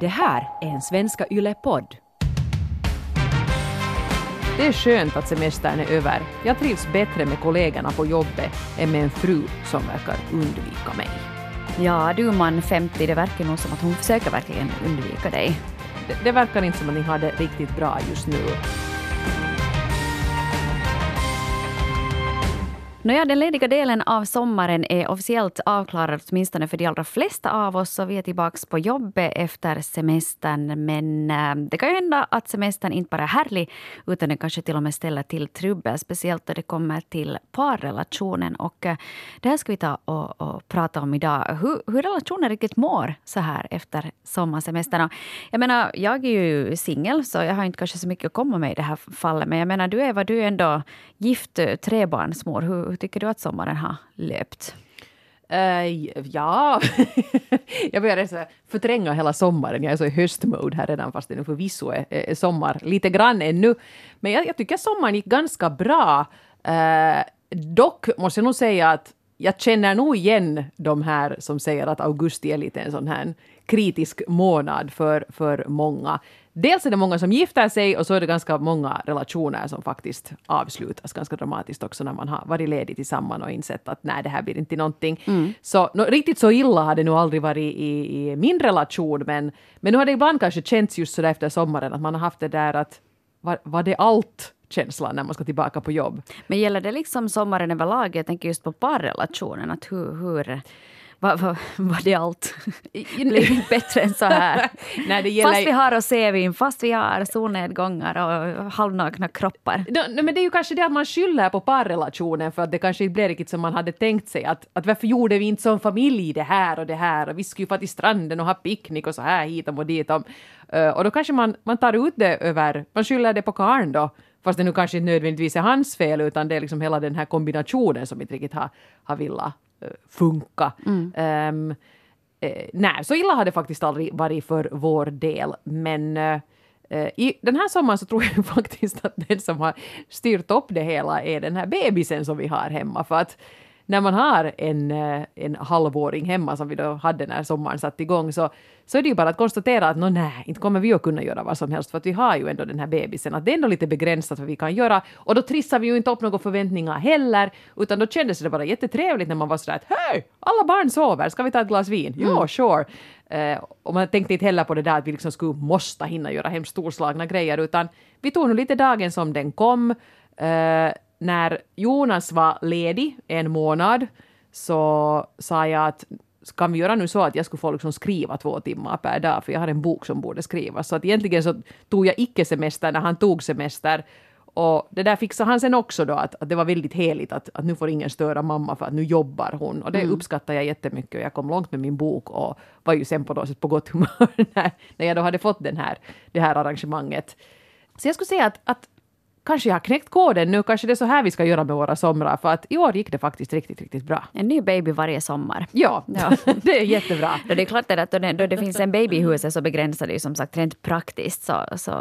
Det här är en Svenska Yle-podd. Det är skönt att semestern är över. Jag trivs bättre med kollegorna på jobbet än med en fru som verkar undvika mig. Ja, du man 50, det verkar nog som att hon försöker verkligen undvika dig. Det, det verkar inte som att ni har det riktigt bra just nu. Nåja, den lediga delen av sommaren är officiellt avklarad, åtminstone för de allra flesta av oss. Så vi är tillbaka på jobbet efter semestern. Men äh, det kan ju hända att semestern inte bara är härlig, utan den kanske till och med ställer till trubbel. Speciellt när det kommer till parrelationen. Och äh, det här ska vi ta och, och prata om idag. Hur, hur relationer riktigt mår så här efter sommarsemestern. Jag menar, jag är ju singel, så jag har inte kanske så mycket att komma med i det här fallet. Men jag menar, du Eva, du är ändå gift eh, trebarnsmor. Hur, tycker du att sommaren har löpt? Uh, ja, jag börjar så förtränga hela sommaren. Jag är så i höstmode här redan fast det nu förvisso är, är sommar lite grann ännu. Men jag, jag tycker sommaren gick ganska bra. Uh, dock måste jag nog säga att jag känner nog igen de här som säger att augusti är lite en sån här kritisk månad för, för många. Dels är det många som gifter sig och så är det ganska många relationer som faktiskt avslutas ganska dramatiskt också när man har varit ledig tillsammans och insett att nej, det här blir inte någonting. Mm. Så no, riktigt så illa har det nog aldrig varit i, i min relation men, men nu har det ibland kanske känts just så där efter sommaren att man har haft det där att var, var det allt känslan när man ska tillbaka på jobb. Men gäller det liksom sommaren överlag? Jag tänker just på parrelationen. Att hur, hur var, var, var det allt? Blir inte bättre än så här? Nej, det gäller... Fast vi har rosévin, fast vi har solnedgångar och halvnakna kroppar. No, men det är ju kanske det att man skyller på parrelationen för att det kanske inte blev riktigt som man hade tänkt sig. Att, att varför gjorde vi inte som familj det här och det här och vi skulle ju få till stranden och ha picknick och så här hit och dit. Och, uh, och då kanske man, man tar ut det över, man skyller det på karln då Fast det nu kanske inte nödvändigtvis är hans fel utan det är liksom hela den här kombinationen som inte riktigt har, har uh, funka. Mm. Um, nej, så illa har det faktiskt aldrig varit för vår del. Men uh, i den här sommaren så tror jag faktiskt att den som har styrt upp det hela är den här bebisen som vi har hemma. För att när man har en, eh, en halvåring hemma som vi då hade när sommaren satt igång så, så är det ju bara att konstatera att nej, inte kommer vi att kunna göra vad som helst för att vi har ju ändå den här bebisen. Att det är ändå lite begränsat vad vi kan göra och då trissar vi ju inte upp några förväntningar heller utan då kändes det bara jättetrevligt när man var sådär att hej, alla barn sover, ska vi ta ett glas vin? Mm. Ja, sure. Uh, och man tänkte inte heller på det där att vi liksom skulle måste hinna göra hemskt storslagna grejer utan vi tog nog lite dagen som den kom. Uh, när Jonas var ledig en månad så sa jag att kan vi göra nu så att jag skulle få liksom skriva två timmar per dag, för jag har en bok som borde skrivas. Så att egentligen så tog jag icke semester när han tog semester. Och det där fixade han sen också då, att, att det var väldigt heligt att, att nu får ingen störa mamma för att nu jobbar hon. Och det mm. uppskattar jag jättemycket jag kom långt med min bok och var ju sen på något sätt på gott humör när, när jag då hade fått den här, det här arrangemanget. Så jag skulle säga att, att kanske jag har knäckt koden nu, kanske det är så här vi ska göra med våra somrar, för att i år gick det faktiskt riktigt, riktigt bra. En ny baby varje sommar. Ja, ja. det är jättebra. Då det är klart att då det, då det finns en baby i huset så begränsar det ju som sagt rent praktiskt så, så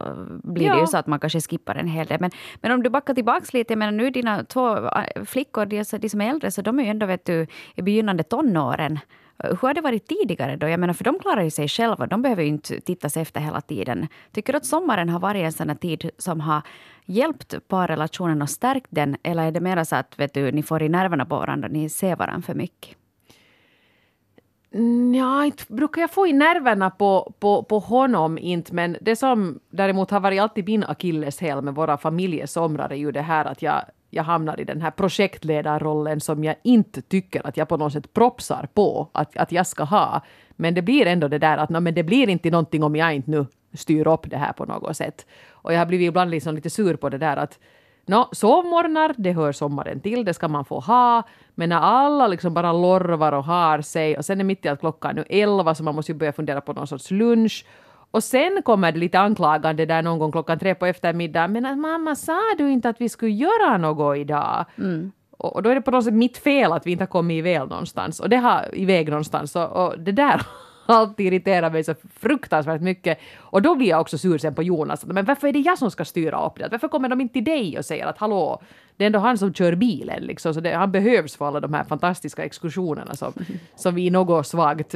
blir ja. det ju så att man kanske skippar en hel del. Men, men om du backar tillbaka lite, men nu dina två äh, flickor, de, de som är äldre, så de är ju ändå vet du, i begynnande tonåren. Eh, hur har det varit tidigare då? Jag menar, för de klarar ju sig själva. De behöver ju inte tittas efter hela tiden. Tycker du att sommaren har varit en sån tid som har hjälpt parrelationen och stärkt den? Eller är det mer så att vet du, ni får i nerverna på varandra, ni ser varandra för mycket? Ja, inte brukar jag få i nerverna på, på, på honom, inte. Men det som däremot har varit alltid min akilleshäl med våra familjesomrar är ju det här att jag jag hamnar i den här projektledarrollen som jag inte tycker att jag på något sätt propsar på att, att jag ska ha. Men det blir ändå det där att no, men det blir inte någonting om jag inte nu styr upp det här på något sätt. Och jag har blivit ibland liksom lite sur på det där att no, sovmorgnar, det hör sommaren till, det ska man få ha. Men när alla liksom bara lorvar och har sig och sen är mitt i att klockan nu elva så man måste ju börja fundera på någon sorts lunch. Och sen kommer det lite anklagande där någon gång klockan tre på eftermiddagen. Men att mamma, sa du inte att vi skulle göra något idag? Mm. Och, och, då är det på något sätt mitt fel att vi inte har kommit iväg någonstans. Och det har iväg någonstans. Och, och det där alltid irriterar mig så fruktansvärt mycket. Och då blir jag också sur sen på Jonas. Men varför är det jag som ska styra upp det? Varför kommer de inte till dig och säger att hallå, det är ändå han som kör bilen liksom. Så det, han behövs för alla de här fantastiska exkursionerna som, som vi något svagt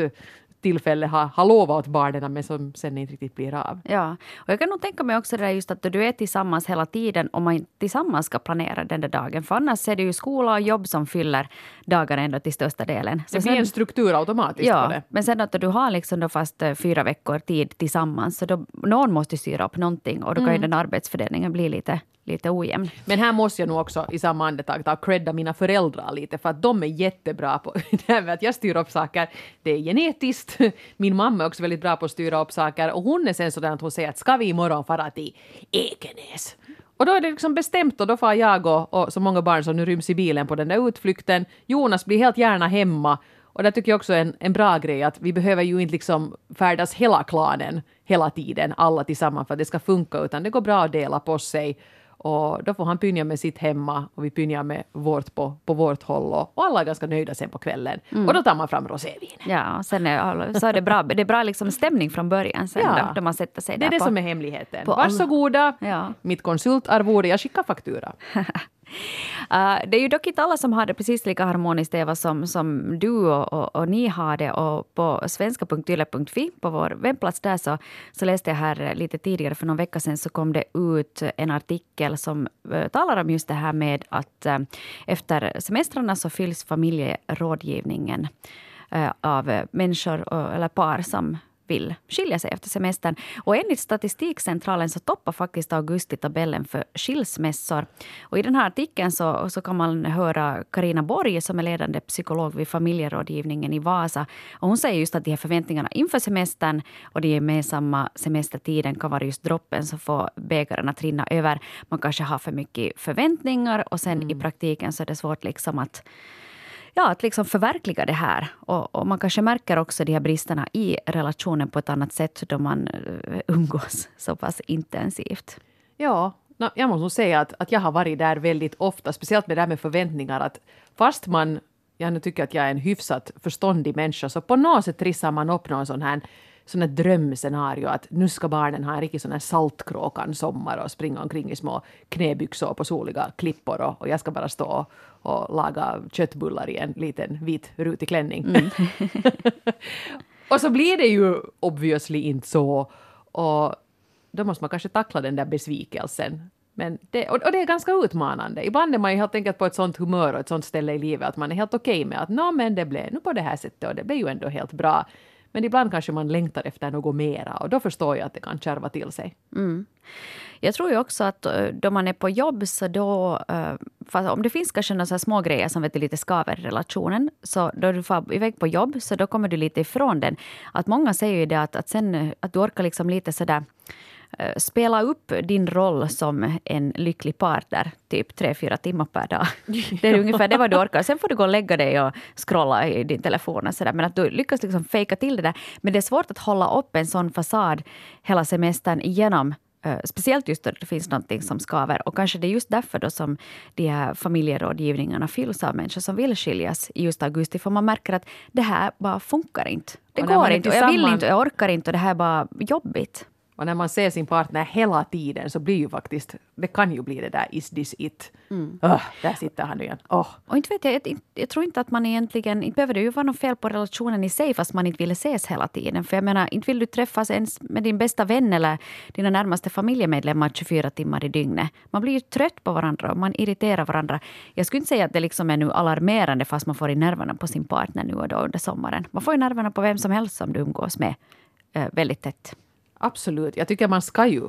tillfälle har, har lovat barnen men som sen inte riktigt blir av. Ja, och jag kan nog tänka mig också det där just att du är tillsammans hela tiden och man tillsammans ska planera den där dagen. För annars är det ju skola och jobb som fyller dagarna ändå till största delen. Så det blir en struktur automatiskt ja, på det. Men sen att du har liksom då fast eh, fyra veckor tid tillsammans så då någon måste styra upp någonting och då kan mm. ju den arbetsfördelningen bli lite lite ojämn. Men här måste jag nog också i samma andetag ta och credda mina föräldrar lite för att de är jättebra på det här med att jag styr upp saker. Det är genetiskt. Min mamma är också väldigt bra på att styra upp saker och hon är sen sådär att hon säger att ska vi imorgon fara till Ekenäs? Och då är det liksom bestämt och då får jag och, och så många barn som nu ryms i bilen på den där utflykten. Jonas blir helt gärna hemma och det tycker jag också är en, en bra grej att vi behöver ju inte liksom färdas hela klanen hela tiden, alla tillsammans för att det ska funka, utan det går bra att dela på sig. Och då får han pynja med sitt hemma och vi pynjar med vårt på, på vårt håll och, och alla är ganska nöjda sen på kvällen. Mm. Och då tar man fram rosévin. Ja, sen är, så är det bra, det är bra liksom stämning från början sen ja. då, då man sätter sig Det är det på, som är hemligheten. Varsågoda, ja. mitt konsultarvode, jag skickar faktura. Uh, det är ju dock inte alla som har det precis lika harmoniskt, Eva, som, som du och, och, och ni har det. Och på svenska.yle.fi, på vår webbplats där, så, så läste jag här lite tidigare, för någon vecka sedan, så kom det ut en artikel som uh, talar om just det här med att uh, efter semestrarna så fylls familjerådgivningen eh, av människor eller par som vill skilja sig efter semestern. Och enligt Statistikcentralen så toppar faktiskt augusti tabellen för skilsmässor. Och I den här artikeln så, så kan man höra Karina Borg som är ledande psykolog vid familjerådgivningen i Vasa. Och hon säger just att de här förväntningarna inför semestern och den gemensamma semestertiden kan vara just droppen som får bägaren att rinna över. Man kanske har för mycket förväntningar och sen mm. i praktiken så är det svårt liksom att ja, att liksom förverkliga det här. Och, och, man kanske märker också de här bristerna i relationen på ett annat sätt då man eh, umgås så pass intensivt. Ja, jag måste nog säga att, att jag har varit där väldigt ofta, speciellt med det här med förväntningar. Att fast man, jag nu tycker att jag är en hyfsat förståndig människa, så på något sätt trissar man upp någon sån här här drömscenario att nu ska barnen ha en riktigt sån här saltkråkan sommar och springa omkring i små knäbyxor på soliga klippor och, och jag ska bara stå och, och laga köttbullar i en liten vit rutig klänning. Mm. och så blir det ju obviously inte så. Och då måste man kanske tackla den där besvikelsen. Men det, och, och, det är ganska utmanande. Ibland är man ju helt enkelt på ett sånt humör och ett sånt ställe i livet att man är helt okej okay med att nå men det blev nu på det här sättet och det blev ju ändå helt bra. Men ibland kanske man längtar efter något mera och då förstår jag att det kan kärva till sig. Mm. Jag tror ju också att eh, då man är på jobb så då... Eh, om det finns kanske några små grejer som vet du, lite skaver i relationen, så då du får iväg på jobb så då kommer du lite ifrån den. Att många säger ju det att, att, sen, eh, att du orkar liksom lite sådär spela upp din roll som en lycklig partner typ tre, fyra timmar per dag. Det är ungefär det vad du orkar. Sen får du gå och lägga dig och scrolla i din telefon. Och så där. Men att du lyckas liksom fejka till det där. Men det är svårt att hålla upp en sån fasad hela semestern igenom Uh, speciellt just då det finns någonting som skaver. Och kanske det är just därför då som de här familjerådgivningarna fylls av människor som vill skiljas i just augusti. För man märker att det här bara funkar inte. Det går inte. Och jag vill inte och jag orkar inte och det här är bara jobbigt. Och när man ser sin partner hela tiden så blir ju faktiskt, det kan ju bli det där is this it. Mm. Oh, där sitter han igen. Oh. Och inte vet jag, jag, jag, tror inte att man egentligen, inte behöver det ju vara något fel på relationen i sig fast man inte vill ses hela tiden. För jag menar, inte vill du träffas ens med din bästa vän eller dina närmaste familjemedlemmar 24 timmar i dygnet. Man blir ju trött på varandra och man irriterar varandra. Jag skulle inte säga att det liksom är nu alarmerande fast man får i nerverna på sin partner nu och då under sommaren. Man får i nerverna på vem som helst som du umgås med eh, väldigt tätt. Absolut. Jag tycker man ska ju...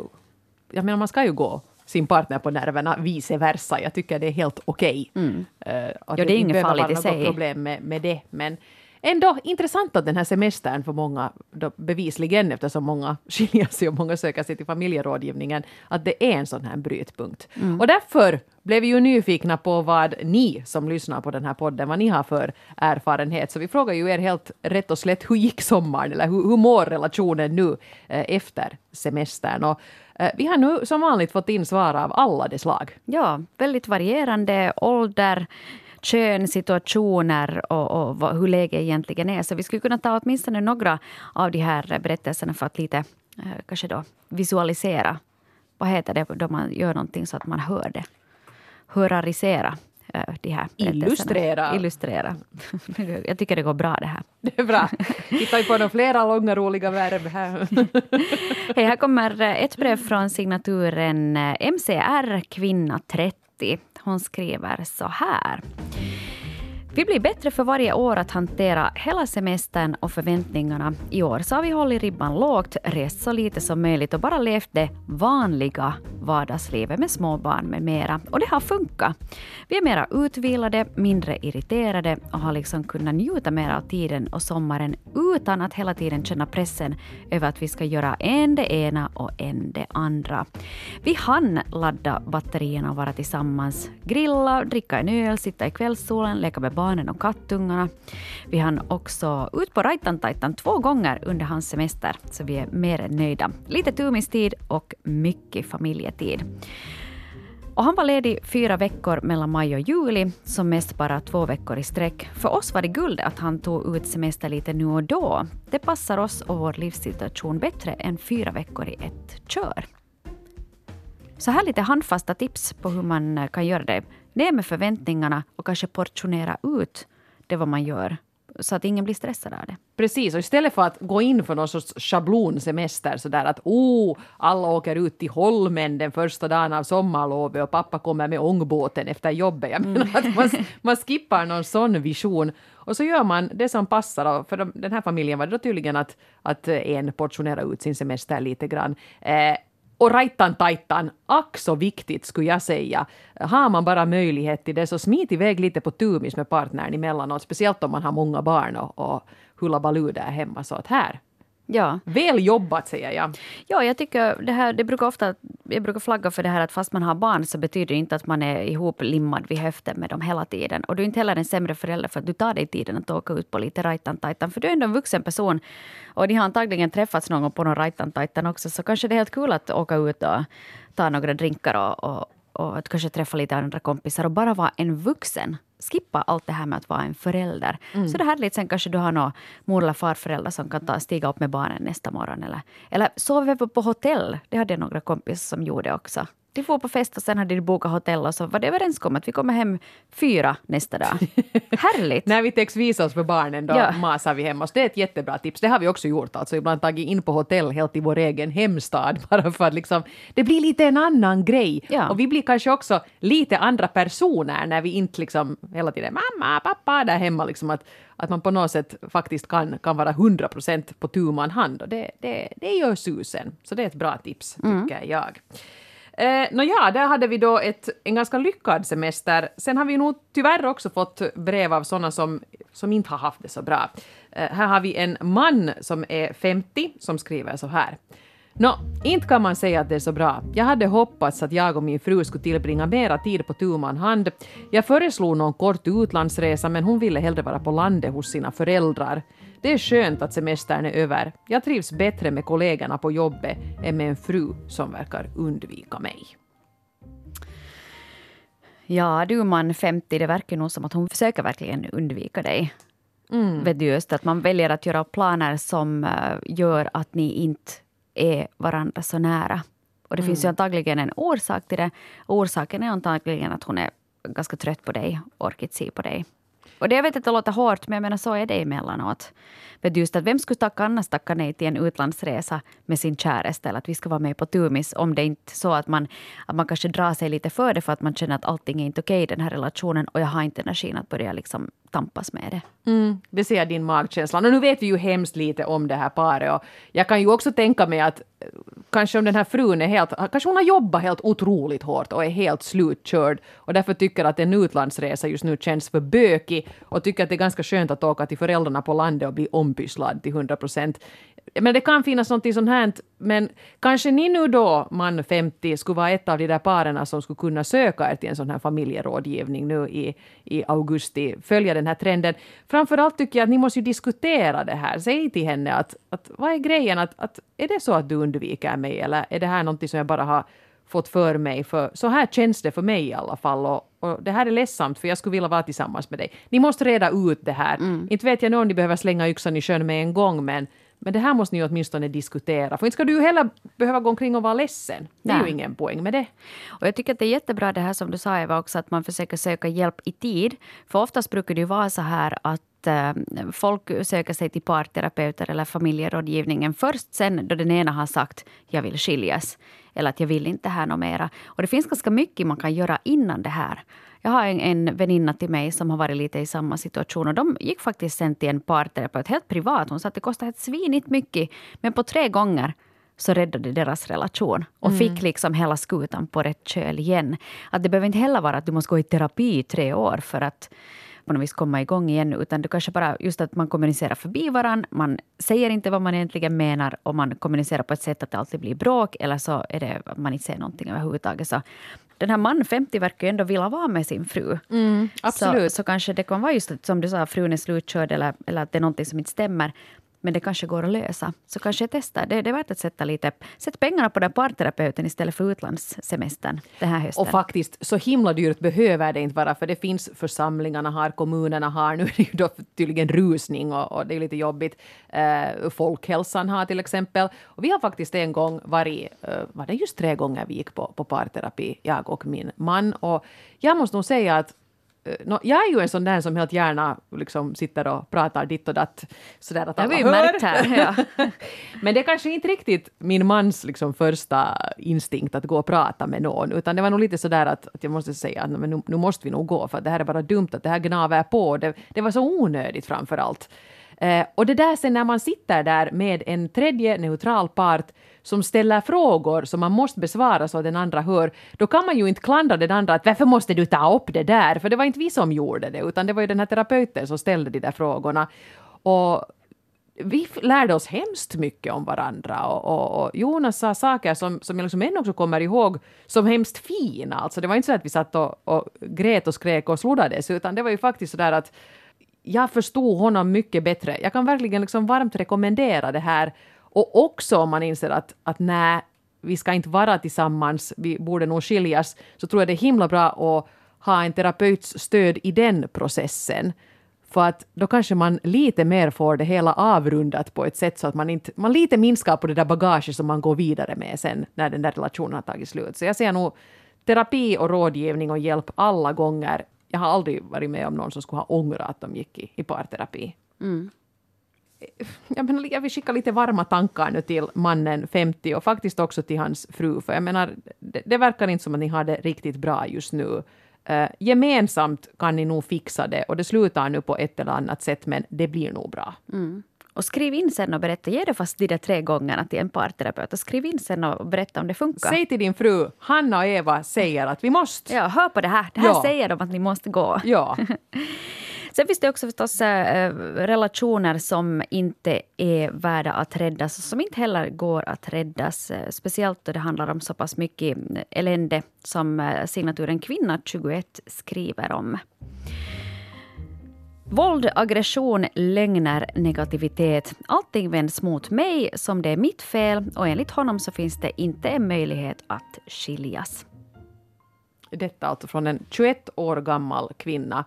Jag menar, man ska ju gå sin partner på nerverna, vice versa. Jag tycker det är helt okej. Okay. Mm. Uh, ja, det är inget farligt i sig. problem med, med det. Men ändå intressant att den här semestern för många, då bevisligen eftersom många skiljer sig och många söker sig till familjerådgivningen, att det är en sån här brytpunkt. Mm. Och därför blev vi ju nyfikna på vad ni som lyssnar på den här podden, vad ni har för erfarenhet. Så vi frågar ju er helt rätt och slätt, hur gick sommaren? Eller hur, hur mår relationen nu eh, efter semestern? Och, eh, vi har nu som vanligt fått in svar av alla de slag. Ja, väldigt varierande ålder, kön, situationer och, och hur läget egentligen är. Så vi skulle kunna ta åtminstone några av de här berättelserna för att lite eh, kanske då visualisera. Vad heter det då man gör någonting så att man hör det? Hörarisera eh, de här. Illustrera. Illustrera. Jag tycker det går bra det här. Det är bra. Titta ju på de flera långa roliga verb här. Hej, här kommer ett brev från signaturen eh, MCR kvinna 30. Hon skriver så här. Vi blir bättre för varje år att hantera hela semestern och förväntningarna. I år så har vi hållit ribban lågt, rest så lite som möjligt och bara levt det vanliga vardagslivet med småbarn med mera. Och det har funkat. Vi är mera utvilade, mindre irriterade och har liksom kunnat njuta mer av tiden och sommaren utan att hela tiden känna pressen över att vi ska göra en det ena och en det andra. Vi hann ladda batterierna och vara tillsammans, grilla, dricka en öl, sitta i kvällssolen, leka med barnen och kattungarna. Vi hann också ut på Raitantajtan två gånger under hans semester, så vi är mer än nöjda. Lite tumistid och mycket familjetid. Och han var ledig fyra veckor mellan maj och juli, som mest bara två veckor i sträck. För oss var det guld att han tog ut semester lite nu och då. Det passar oss och vår livssituation bättre än fyra veckor i ett kör. Så här lite handfasta tips på hur man kan göra det. Ner med förväntningarna och kanske portionera ut det vad man gör så att ingen blir stressad av det. Precis, och istället för att gå in för någon sorts schablonsemester sådär att oh, alla åker ut till Holmen den första dagen av sommarlovet och pappa kommer med ångbåten efter jobbet. Jag menar att man, man skippar någon sån vision och så gör man det som passar. För den här familjen var det då tydligen att, att en portionerar ut sin semester lite grann. Eh, och rajtan tajtan, ack så viktigt skulle jag säga. Har man bara möjlighet till det så smit iväg lite på tumis med partnern emellanåt, speciellt om man har många barn och, och hullabaloo där hemma. Så att här, Ja. väl jobbat säger jag. Ja, jag tycker det här, det brukar ofta, jag brukar flagga för det här att fast man har barn så betyder det inte att man är ihoplimmad vid höften med dem hela tiden. Och du är inte heller en sämre förälder för att du tar dig tiden att åka ut på lite rajtan-tajtan. För du är ändå en vuxen person och ni har antagligen träffats någon gång på någon rajtan-tajtan också. Så kanske det är helt kul att åka ut och ta några drinkar och, och, och att kanske träffa lite andra kompisar och bara vara en vuxen. Skippa allt det här med att vara en förälder. Så det är härligt. Sen kanske du har någon mor eller farförälder som kan ta, stiga upp med barnen nästa morgon. Eller, eller sova på hotell. Det hade jag några kompisar som gjorde också. De får på fest och sen hade de bokat hotell och så var det överenskommet att vi kommer hem fyra nästa dag. Härligt! När vi täcks visa oss för barnen då Ja. masar vi hem oss. Det är ett jättebra tips. Det har vi också gjort. Alltså ibland tagit in på hotell helt i vår egen hemstad. Bara för att liksom, det blir lite en annan grej. Ja. Och vi blir kanske också lite andra personer när vi inte liksom hela tiden mamma, pappa där hemma. Liksom att, att man på något sätt faktiskt kan, kan vara 100 procent på tu man hand. Och det, det, det gör susen. Så det är ett bra tips, tycker jag. Eh, Nåja, där hade vi då ett, en ganska lyckad semester. Sen har vi nog tyvärr också fått brev av sådana som, som inte har haft det så bra. Eh, här har vi en man som är 50 som skriver så här. Nå, inte kan man säga att det är så bra. Jag hade hoppats att jag och min fru skulle tillbringa mera tid på tu man hand. Jag föreslog någon kort utlandsresa men hon ville hellre vara på landet hos sina föräldrar. Det är skönt att semestern är över. Jag trivs bättre med kollegorna på jobbet än med en fru som verkar undvika mig. Ja, du man 50, det verkar nog som att hon försöker verkligen undvika dig. Vet du just att man väljer att göra planer som eh, gör att ni inte är varandra så nära. Och det finns ju antagligen en orsak till det. Orsaken är antagligen att hon är ganska trött på dig, orkar se på dig. Och det jag vet att det låter hårt, men jag menar så är det emellanåt. Vet just att vem skulle tacka annars tacka nej till en utlandsresa med sin käresta? eller att vi ska vara med på Tumis om det inte är så att man, att man kanske drar sig lite för det för att man känner att allting är inte okej i den här relationen och jag har inte energin att börja liksom tampas med det. Mm, det ser din magkänsla. Och nu vet vi ju hemskt lite om det här paret. Och jag kan ju också tänka mig att eh, kanske om den här frun är helt... Kanske hon har jobbat helt otroligt hårt och är helt slutkörd och därför tycker att en utlandsresa just nu känns för bökig och tycker att det är ganska skönt att åka till föräldrarna på landet och bli ompysslad till 100 procent. Men det kan finnas något sånt här, men kanske ni nu då, man 50, skulle vara ett av de där paren som skulle kunna söka er till en sån här familjerådgivning nu i, i augusti, följa den här trenden. Framförallt tycker jag att ni måste ju diskutera det här. Säg till henne att, att vad är grejen, att, att är det så att du undviker mig eller är det här någonting som jag bara har fått för mig, för så här känns det för mig i alla fall. Och, och det här är ledsamt för jag skulle vilja vara tillsammans med dig. Ni måste reda ut det här. Inte vet jag nu om ni behöver slänga yxan i sjön med en gång, men, Men det här måste ni åtminstone diskutera. För inte ska du ju heller behöva gå omkring och vara ledsen. Det är Nej. ju ingen poäng med det. Och jag tycker att det är jättebra det här som du sa Eva också, att man försöker söka hjälp i tid. För oftast brukar det ju vara så här att eh, folk söker sig till parterapeuter eller familjerådgivningen först sen då den ena har sagt jag vill skiljas eller att jag vill inte här något mera. Och det finns ganska mycket man kan göra innan det här. Jag har en, en väninna till mig som har varit lite i samma situation och de gick faktiskt sen till en parterapeut helt privat. Hon sa att det kostade ett svinigt mycket men på tre gånger så räddade deras relation och fick liksom hela skutan på rätt köl igen. Att det behöver inte heller vara att du måste gå i terapi i tre år för att på något vis komma igång igen, utan det kanske bara just att man kommunicerar förbi varann, man säger inte vad man egentligen menar och man kommunicerar på ett sätt att det alltid blir bråk eller så är det att man inte säger någonting överhuvudtaget. Så den här mannen 50 verkar ju ändå vilja vara med sin fru. absolut. Så, så kanske det kan vara just som du sa, frun är slutkörd eller, eller att det är någonting som inte stämmer. Men det kanske går att lösa. Så kanske jag testar. Det, det är värt att sätta lite... Sätt pengarna på den parterapeuten istället för utlandssemestern den här hösten. Och faktiskt, så himla dyrt behöver det inte vara, för det finns församlingarna har, kommunerna har, nu är det ju då tydligen rusning och, och det är lite jobbigt. Uh, folkhälsan har till exempel. Och vi har faktiskt en gång varit, uh, var det just tre gånger vi gick på, på parterapi, jag och min man. Och jag måste nog säga att eh, nå, jag är ju en sån där som helt gärna liksom sitter och pratar ditt och datt. Sådär att alla hör. här. Ja. Men det är kanske inte riktigt min mans liksom första instinkt att gå och prata med någon, utan det var nog lite sådär att, att jag måste säga att men nu, nu måste vi nog gå, för det här är bara dumt att det här gnaver på. Det, det var så onödigt framför allt. Eh, och det där sen när man sitter där med en tredje neutral part som ställer frågor som man måste besvara så att den andra hör, då kan man ju inte klandra den andra att varför måste du ta upp det där? För det var inte vi som gjorde det, utan det var ju den här terapeuten som ställde de där frågorna. Och vi lärde oss hemskt mycket om varandra och, och, och Jonas sa saker som, som jag liksom ännu också kommer ihåg som hemskt fina. Alltså det var inte så att vi satt och, och grät och skrek och sloddades, utan det var ju faktiskt så där att jag förstod honom mycket bättre. Jag kan verkligen liksom varmt rekommendera det här. Och också om man inser att, att nej, vi ska inte vara tillsammans, vi borde nog skiljas, så tror jag det är himla bra att ha en terapeuts stöd i den processen. För att då kanske man lite mer får det hela avrundat på ett sätt så att man, inte, man lite minskar på det där bagaget som man går vidare med sen när den där relationen har tagit slut. Så jag ser nog terapi och rådgivning och hjälp alla gånger. Jag har aldrig varit med om någon som skulle ha ångrat att de gick i, i parterapi. Mm. Jag, menar, jag vill skicka lite varma tankar nu till mannen 50 och faktiskt också till hans fru. För jag menar, det, det verkar inte som att ni har det riktigt bra just nu. Eh, gemensamt kan ni nog fixa det och det slutar nu på ett eller annat sätt men det blir nog bra. Och skriv in sen och berätta. Ge det fast de där tre gångerna till en parterapeut. Och skriv in sen och berätta om det funkar. Säg till din fru, Hanna och Eva säger att vi måste. Ja, hör på det här. Det här Ja. säger de att ni måste gå. Ja. Sen finns det också förstås äh, relationer som inte är värda att räddas och som inte heller går att räddas. Eh, speciellt då det handlar om så pass mycket eh, elände som signaturen Kvinna 21 skriver om. Våld, aggression, lögner, negativitet. Allting vänds mot mig som det är mitt fel och enligt honom så finns det inte en möjlighet att skiljas. Detta alltså från en 21 år gammal kvinna.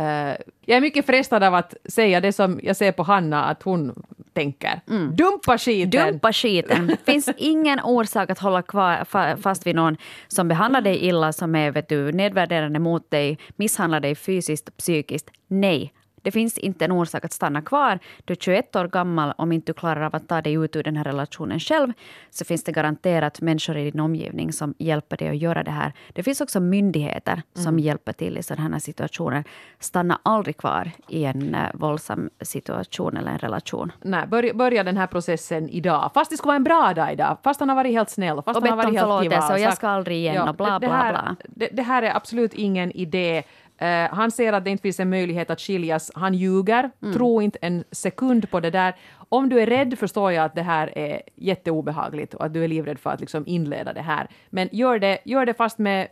Eh, jag är mycket frestad av att säga det som jag ser på Hanna att hon tänker. Dumpa skiten! Dumpa skiten. finns ingen orsak att hålla kvar, fa, fast vid någon som behandlar dig illa, som är vet du, nedvärderande mot dig, misshandlar dig fysiskt psykiskt. Nej. Det finns inte en orsak att stanna kvar. Du är 21 år gammal. Om inte du klarar av att ta dig ut ur den här relationen själv så finns det garanterat människor i din omgivning som hjälper dig att göra det här. Det finns också myndigheter som hjälper till i sådana här situationer. Stanna aldrig kvar i en uh, våldsam situation eller en relation. Nej, börja, börja den här processen idag. Fast det skulle vara en bra dag idag. Fast han har varit helt snäll. Fast Och han har bett om varit helt förlåtelse och jag ska aldrig igen och bla, det, det bla, här, bla. Det, det här är absolut ingen idé. Eh, han ser att det inte finns en möjlighet att skiljas. Han ljuger. Mm. Tro inte en sekund på det där. Om du är rädd förstår jag att det här är jätteobehagligt och att du är livrädd för att liksom inleda det här. Men gör det, gör det fast med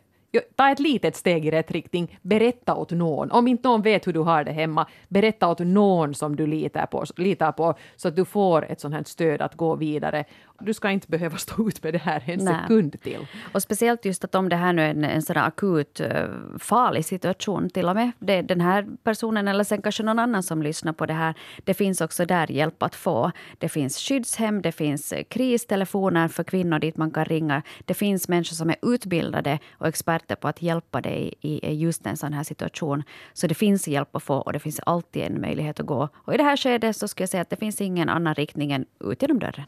ta ett litet steg i rätt riktning. Berätta åt någon. Om inte någon vet hur du har det hemma, berätta åt någon som du litar på, litar på så att du får ett sånt här stöd att gå vidare. Du ska inte behöva stå ut med det här en Nej. sekund till. Och speciellt just att om det här nu är en, en sån akut eh, farlig situation till och med. Det, den här personen eller sen kanske någon annan som lyssnar på det här. Det finns också där hjälp att få. Det finns skyddshem, det finns eh, kristelefoner för kvinnor dit man kan ringa. Det finns människor som är utbildade och experter på att hjälpa dig i just en sån här situation. Så det finns hjälp att få och det finns alltid en möjlighet att gå. Och i det här skedet så skulle jag säga att det finns ingen annan riktning än ut genom dörren.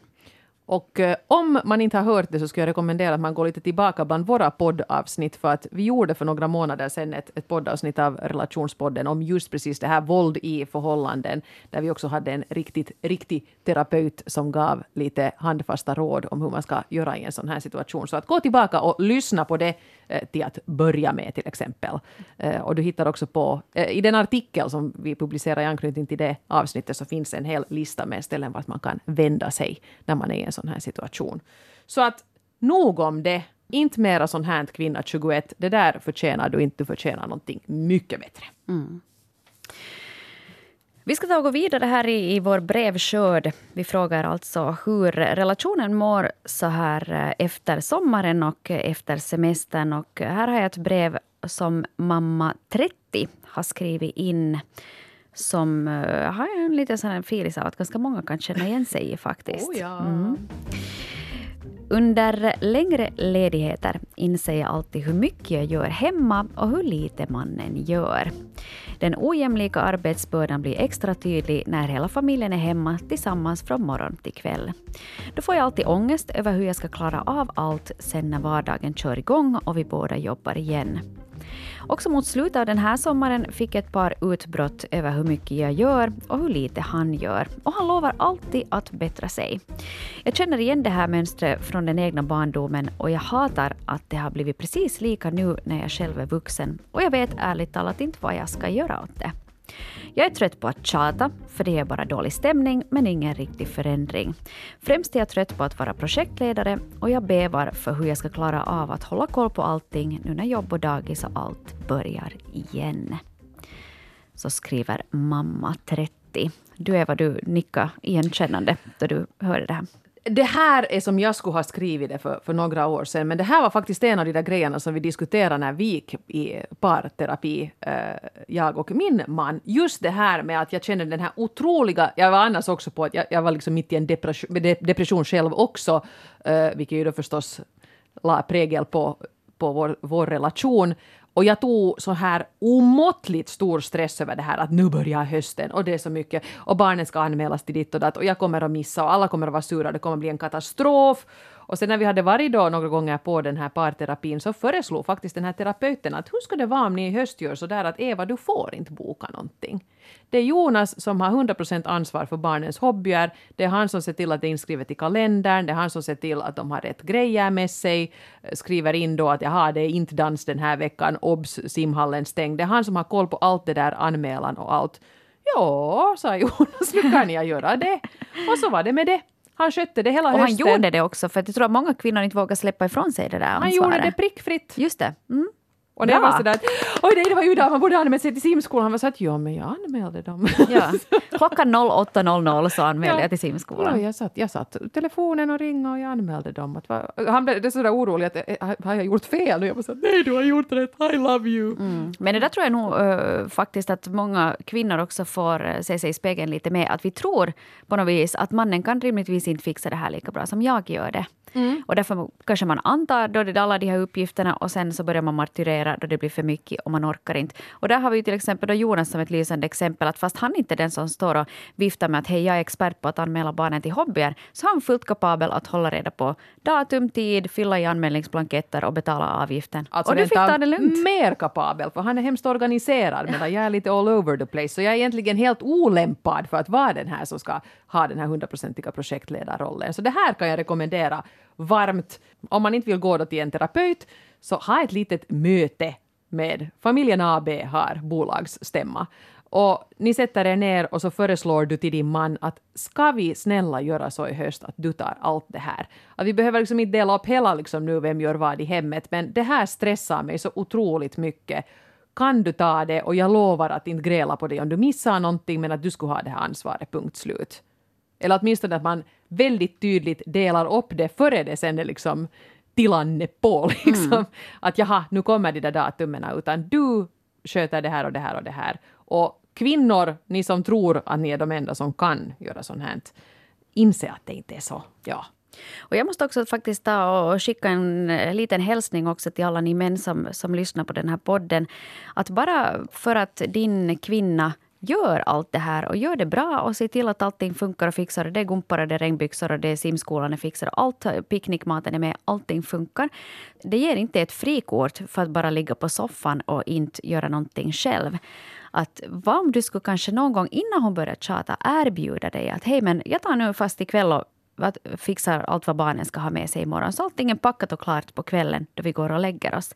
Och eh, om man inte har hört det så skulle jag rekommendera att man går lite tillbaka bland våra poddavsnitt för att vi gjorde för några månader sedan ett, ett poddavsnitt av Relationspodden om just precis det här våld i förhållanden där vi också hade en riktigt, riktig terapeut som gav lite handfasta råd om hur man ska göra i en sån här situation. Så att gå tillbaka och lyssna på det Eh, till att börja med till exempel. Eh, och du hittar också på, eh, i den artikel som vi publicerar i anknytning till det avsnittet så finns en hel lista med ställen vart man kan vända sig när man är i en sån här situation. Så att nog om det. Inte mera sån här kvinna 21. Det där förtjänar du inte. Du förtjänar någonting mycket bättre. Mm. Vi ska ta och gå vidare här i, i vår brevskörd. Vi frågar alltså hur relationen mår så här eh, efter sommaren och efter semestern. Och här har jag ett brev som mamma 30 har skrivit in som eh, har en liten sån här filis av att ganska många kan känna igen sig i faktiskt. Oh ja. Under längre ledigheter inser jag alltid hur mycket jag gör hemma och hur lite mannen gör. Den ojämlika arbetsbördan blir extra tydlig när hela familjen är hemma tillsammans från morgon till kväll. Då får jag alltid ångest över hur jag ska klara av allt sen när vardagen kör igång och vi båda jobbar igen. Också mot slutet av den här sommaren fick jag ett par utbrott över hur mycket jag gör och hur lite han gör. Och han lovar alltid att bättra sig. Jag känner igen det här mönstret från den egna barndomen och jag hatar att det har blivit precis lika nu när jag själv är vuxen. Och jag vet ärligt talat inte vad jag ska göra åt det. Jag är trött på att tjata, för det är bara dålig stämning men ingen riktig förändring. Främst är jag trött på att vara projektledare och jag bevar för hur jag ska klara av att hålla koll på allting nu när jobb och dagis och allt börjar igen. Så skriver mamma 30. Du Eva, du nickar igenkännande då du hörde det här. Det här är som jag skulle ha skrivit det för, för några år sedan, men det här var faktiskt en av de där grejerna som vi diskuterade när vi gick i parterapi, eh, jag och min man. Just det här med att jag känner den här otroliga... Jag var annars också på att jag, jag var liksom mitt i en depression, de- depression själv också, eh, vilket ju då förstås la prägel på, på vår, vår relation. Och jag tog så här omåttligt stor stress över det här att nu börjar hösten och det är så mycket och barnen ska anmälas till ditt och datt och jag kommer att missa och alla kommer att vara sura, och det kommer att bli en katastrof. Och sen när vi hade varit då några gånger på den här parterapin så föreslog faktiskt den här terapeuten att hur ska det vara om ni i höst gör så där att Eva, du får inte boka någonting. Det är Jonas som har 100% ansvar för barnens hobbyer. Det är han som ser till att det är inskrivet i kalendern. Det är han som ser till att de har rätt grejer med sig. Skriver in då att jaha, det är inte dans den här veckan. Obs, simhallen stängd. Det är han som har koll på allt det där, anmälan och allt. Ja, sa Jonas, nu kan jag göra det. Och så var det med det. Han skötte det hela Och han hösten. gjorde det också, för jag tror att många kvinnor inte vågar släppa ifrån sig det där Han ansvaret. gjorde det prickfritt. Just det. Mm. Och det Bra. var sådär att oj nej, det var ju där man borde anmäla sig till simskolan. Han var så att ja, men jag anmälde dem. Ja. Klockan 08.00 så anmälde Ja. jag till Ja, simskolan. jag satt, jag satt telefonen och ringde och jag anmälde dem. Att, han blev det sådär orolig att eh, har jag gjort fel? Och jag var så att, nej du har gjort rätt, I love you. Mm. Men det där tror jag nog eh, faktiskt att många kvinnor också får uh, se sig i spegeln lite med. Att vi tror på något vis att mannen kan rimligtvis inte fixa det här lika bra som jag gör det. Och därför kanske man antar då det alla de här uppgifterna och sen så börjar man martyrera då det blir för mycket och man orkar inte. Och där har vi till exempel då Jonas som ett lysande exempel att fast han inte är den som står och viftar med att hej jag är expert på att anmäla barnen till hobbyer så är han fullt kapabel att hålla reda på datum, tid, fylla i anmälningsblanketter och betala avgiften. Alltså och du fick ta det lugnt. mer kapabel, för han är hemskt organiserad medan jag är lite all over the place. Så jag är egentligen helt olämpad för att vara den här som ska ha den här hundraprocentiga projektledarrollen. Så det här kan jag rekommendera varmt. Om man inte vill gå till en terapeut, så ha ett litet möte med familjen AB har bolagsstämma. Och ni sätter er ner och så föreslår du till din man att ska vi snälla göra så i höst att du tar allt det här. Att vi behöver liksom inte dela upp hela liksom nu vem gör vad i hemmet men det här stressar mig så otroligt mycket. Kan du ta det och jag lovar att inte gräla på dig om du missar någonting men att du skulle ha det här ansvaret, punkt slut. Eller åtminstone att man väldigt tydligt delar upp det före det sen är liksom tilanne på. Liksom. Mm. Att jaha, nu kommer de där datumen utan du sköter det här och det här och det här. Och kvinnor, ni som tror att ni är de enda som kan göra sånt här, inse att det inte är så. Ja. Och jag måste också faktiskt ta och skicka en liten hälsning också till alla ni män som, som lyssnar på den här podden. Att bara för att din kvinna gör allt det här och gör det bra och se till att allting funkar och fixar. Det är gumpar och det är regnbyxor och det är simskolan är fixad. Allt, picknickmaten är med, allting funkar. Det ger inte ett frikort för att bara ligga på soffan och inte göra någonting själv. Att vad om du skulle kanske någon gång innan hon börjar tjata erbjuda dig att hej men jag tar nu fast ikväll och fixar allt vad barnen ska ha med sig imorgon. Så allting är packat och klart på kvällen då vi går och lägger oss.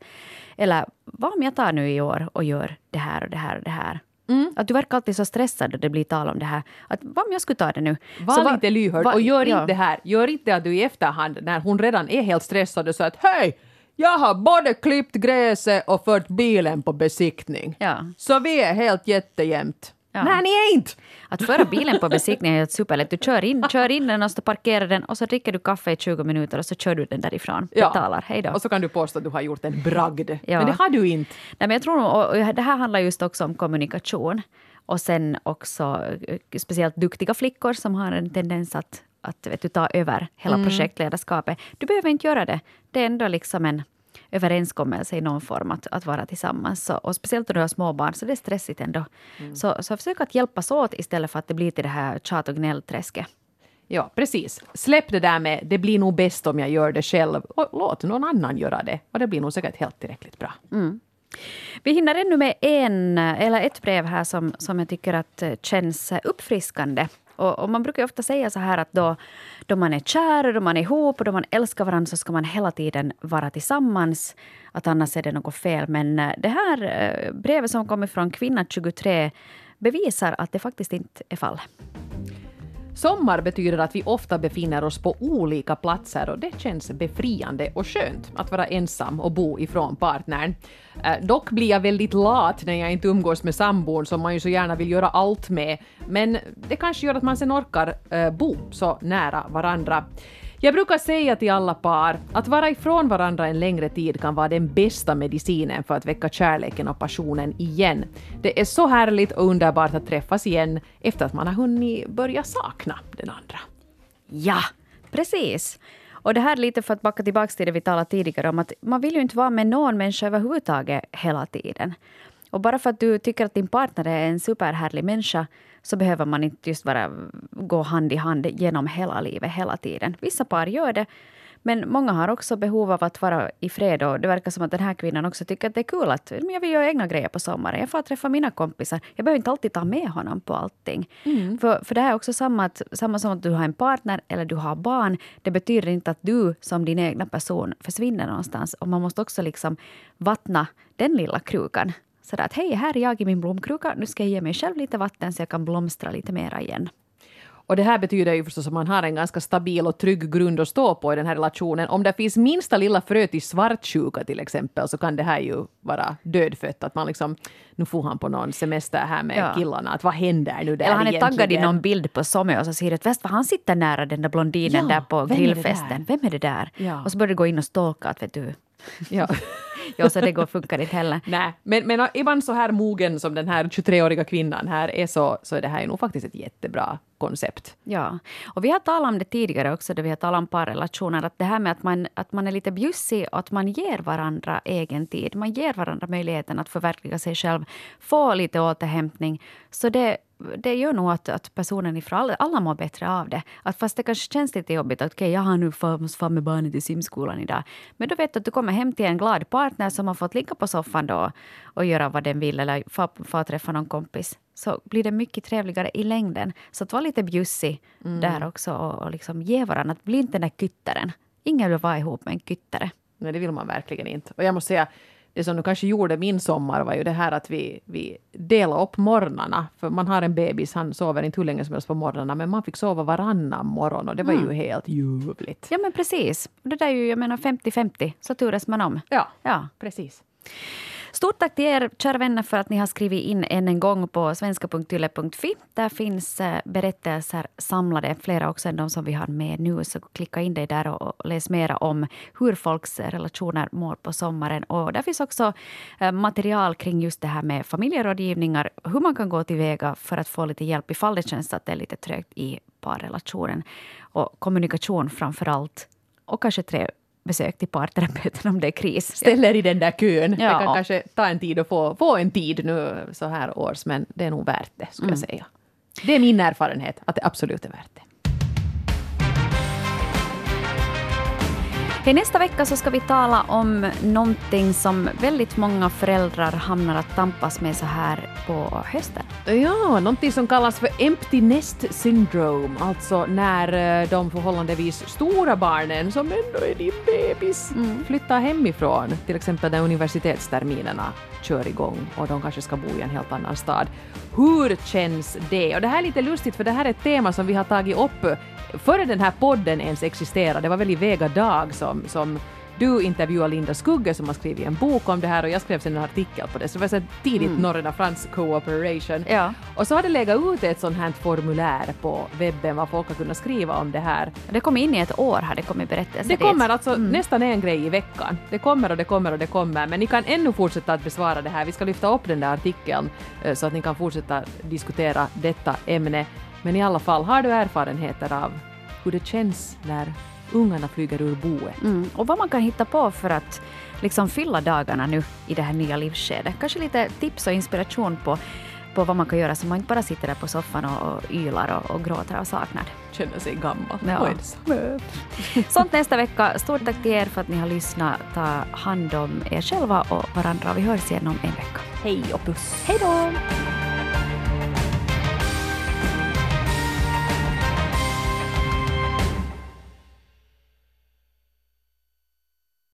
Eller vad om jag tar nu i år och gör det här och det här och det här. Mm. Att du verkar alltid så stressad när det blir tal om det här. Att, vad om jag skulle ta det nu? Var så lite lyhörd och gör ja. inte det här. Gör inte att du i efterhand, när hon redan är helt stressad, och säger att hej! Jag har både klippt gräset och fört bilen på besiktning. Ja. Så vi är helt jättejämt. Ja. Nej, ni är inte! Att föra bilen på besiktning är superlätt. Du kör in, kör in den och så parkerar den och så dricker du kaffe i 20 minuter och så kör du den därifrån. Ja. Betalar. Hej då. Och så kan du påstå att du har gjort en bragd. Ja. Men det har du inte. Nej, men jag tror, och det här handlar just också om kommunikation. Och sen också eh, speciellt duktiga flickor som har en tendens att, att vet du, ta över hela mm. projektledarskapet. Du behöver inte göra det. Det är ändå liksom en överenskommelse i någon form att, att vara tillsammans. Så, och speciellt när du har små barn så det är stressigt ändå. Mm. Så, så försök att hjälpas åt istället för att det blir till det här tjat och gnällträsket. Ja, precis. Släpp det där med det blir nog bäst om jag gör det själv. Och låt någon annan göra det. Och det blir nog säkert helt tillräckligt bra. Mm. Vi hinner ännu med en, eller ett brev här som, som jag tycker att känns uppfriskande. Och, och, man brukar ofta säga så här att då, då man är kär, då man är ihop och då man älskar varandra så ska man hela tiden vara tillsammans. Att annars är det något fel. Men eh, det här eh, brevet som kommer från kvinna 23 bevisar att det faktiskt inte är fallet. Sommar betyder att vi ofta befinner oss på olika platser och det känns befriande och skönt att vara ensam och bo ifrån partnern. Eh, dock blir jag väldigt lat när jag inte umgås med sambon som man ju så gärna vill göra allt med, men det kanske gör att man sen orkar eh, bo så nära varandra. Jag brukar säga till alla par att vara ifrån varandra en längre tid kan vara den bästa medicinen för att väcka kärleken och passionen igen. Det är så härligt och underbart att träffas igen efter att man har hunnit börja sakna den andra. Ja, precis. Och det här är lite för att backa tillbaka till det vi talade tidigare om att man vill ju inte vara med någon människa överhuvudtaget hela tiden. Och bara för att du tycker att din partner är en superhärlig människa så behöver man inte just bara gå hand i hand genom hela livet, hela tiden. Vissa par gör det, men många har också behov av att vara i fred. Och det verkar som att den här kvinnan också tycker att det är kul att jag vill göra egna grejer på sommaren. Jag får träffa mina kompisar. Jag behöver inte alltid ta med honom på allting. Mm. För, för det här är också samma, att, samma som att du har en partner eller du har barn. Det betyder inte att du som din egna person försvinner någonstans. Och man måste också liksom vattna den lilla krukan Sådär att hej, här är jag i min blomkruka. Nu ska jag ge mig själv lite vatten så jag kan blomstra lite mera igen. Och det här betyder ju förstås att man har en ganska stabil och trygg grund att stå på i den här relationen. Om det finns minsta lilla frö till svartsjuka till exempel så kan det här ju vara dödfött. Att man liksom, nu får han på någon semester här med ja. killarna. Att vad händer nu där Eller han är taggad i någon bild på Somme och så säger du att vad han sitter nära den där blondinen ja, där på grillfesten. Vem är det där? Ja. Och så börjar du gå in och stalka att vet du. Ja. ja, så det går, funkar inte heller. Nej, men, men ibland så här mogen som den här 23-åriga kvinnan här är så, så är det här ju nog faktiskt ett jättebra koncept. Ja, och vi har talat om det tidigare också, då vi har talat om parrelationer, att det här med att man, att man är lite bjussig och att man ger varandra egen tid. Man ger varandra möjligheten att förverkliga sig själv, få lite återhämtning. Så det det gör nog att, att personen ifrån, alla, alla mår bättre av det. Att fast det kanske känns lite jobbigt att okay, jag har nu måste fara med barnet till simskolan idag. Men då vet du att du kommer hem till en glad partner som har fått ligga på soffan då och göra vad den vill eller få träffa någon kompis. Så blir det mycket trevligare i längden. Så att vara lite bjussig mm. där också och, och liksom ge varandra. Att bli inte den där kyttaren. Ingen vill vara ihop med en kyttare. Nej, det vill man verkligen inte. Och jag måste säga, det som nu kanske gjorde min sommar var ju det här att vi, vi delade upp morgnarna. För man har en bebis, han sover inte hur länge som helst på morgnarna, men man fick sova varannan morgon och det var ju helt ljuvligt. Ja, men precis. Det där är ju, jag menar 50-50, så turas man om. Ja, Ja. precis. Stort tack till er, kära vänner, för att ni har skrivit in än en gång på svenska.yle.fi. Där finns eh, berättelser samlade, flera också än de som vi har med nu. Så klicka in dig där och läs mera om hur folks eh, relationer mår på sommaren. Och där finns också eh, material kring just det här med familjerådgivningar, hur man kan gå tillväga för att få lite hjälp ifall det känns att det är lite trögt i parrelationen. Och kommunikation framför allt. Och kanske tre besök till parterapeuten om det är kris. Ställer i den där kön. Det Ja. kan kanske ta en tid att få, få en tid nu så här års, men det är nog värt det, skulle jag säga. Det är min erfarenhet, att det absolut är värt det. Hej, nästa vecka så ska vi tala om någonting som väldigt många föräldrar hamnar att tampas med så här på hösten. Ja, någonting som kallas för empty nest syndrome, alltså när eh, de förhållandevis stora barnen, som ändå är din bebis, flyttar hemifrån, till exempel när universitetsterminerna kör igång och de kanske ska bo i en helt annan stad. Hur känns det? Och det här är lite lustigt för det här är ett tema som vi har tagit upp före den här podden ens existerade. Det var väl i Vega Dag som, som du intervjuade Linda Skugge som har skrivit en bok om det här och jag skrev sen en artikel på det. Så det var så tidigt mm. Norrena Frans cooperation. Ja. Och så har det legat ut ett sånt här formulär på webben vad folk har kunnat skriva om det här. Det kom in i ett år, har det kommit berättelser Det dit. kommer alltså nästan en grej i veckan. Det kommer och det kommer och det kommer, men ni kan ännu fortsätta att besvara det här. Vi ska lyfta upp den där artikeln eh, så att ni kan fortsätta diskutera detta ämne. Men i alla fall, har du erfarenheter av hur det känns när ungarna flyger ur boet? Mm. Och vad man kan hitta på för att liksom fylla dagarna nu i det här nya livsskedet. Kanske lite tips och inspiration på, på vad man kan göra så man inte bara sitter där på soffan och, och ylar och, och gråter av saknad. Känner sig gammal Ja. och ensam. Sånt nästa vecka. Stort tack till er för att ni har lyssnat. Ta hand om er själva och varandra. Vi hörs igen om en vecka. Hej och puss! Hej då!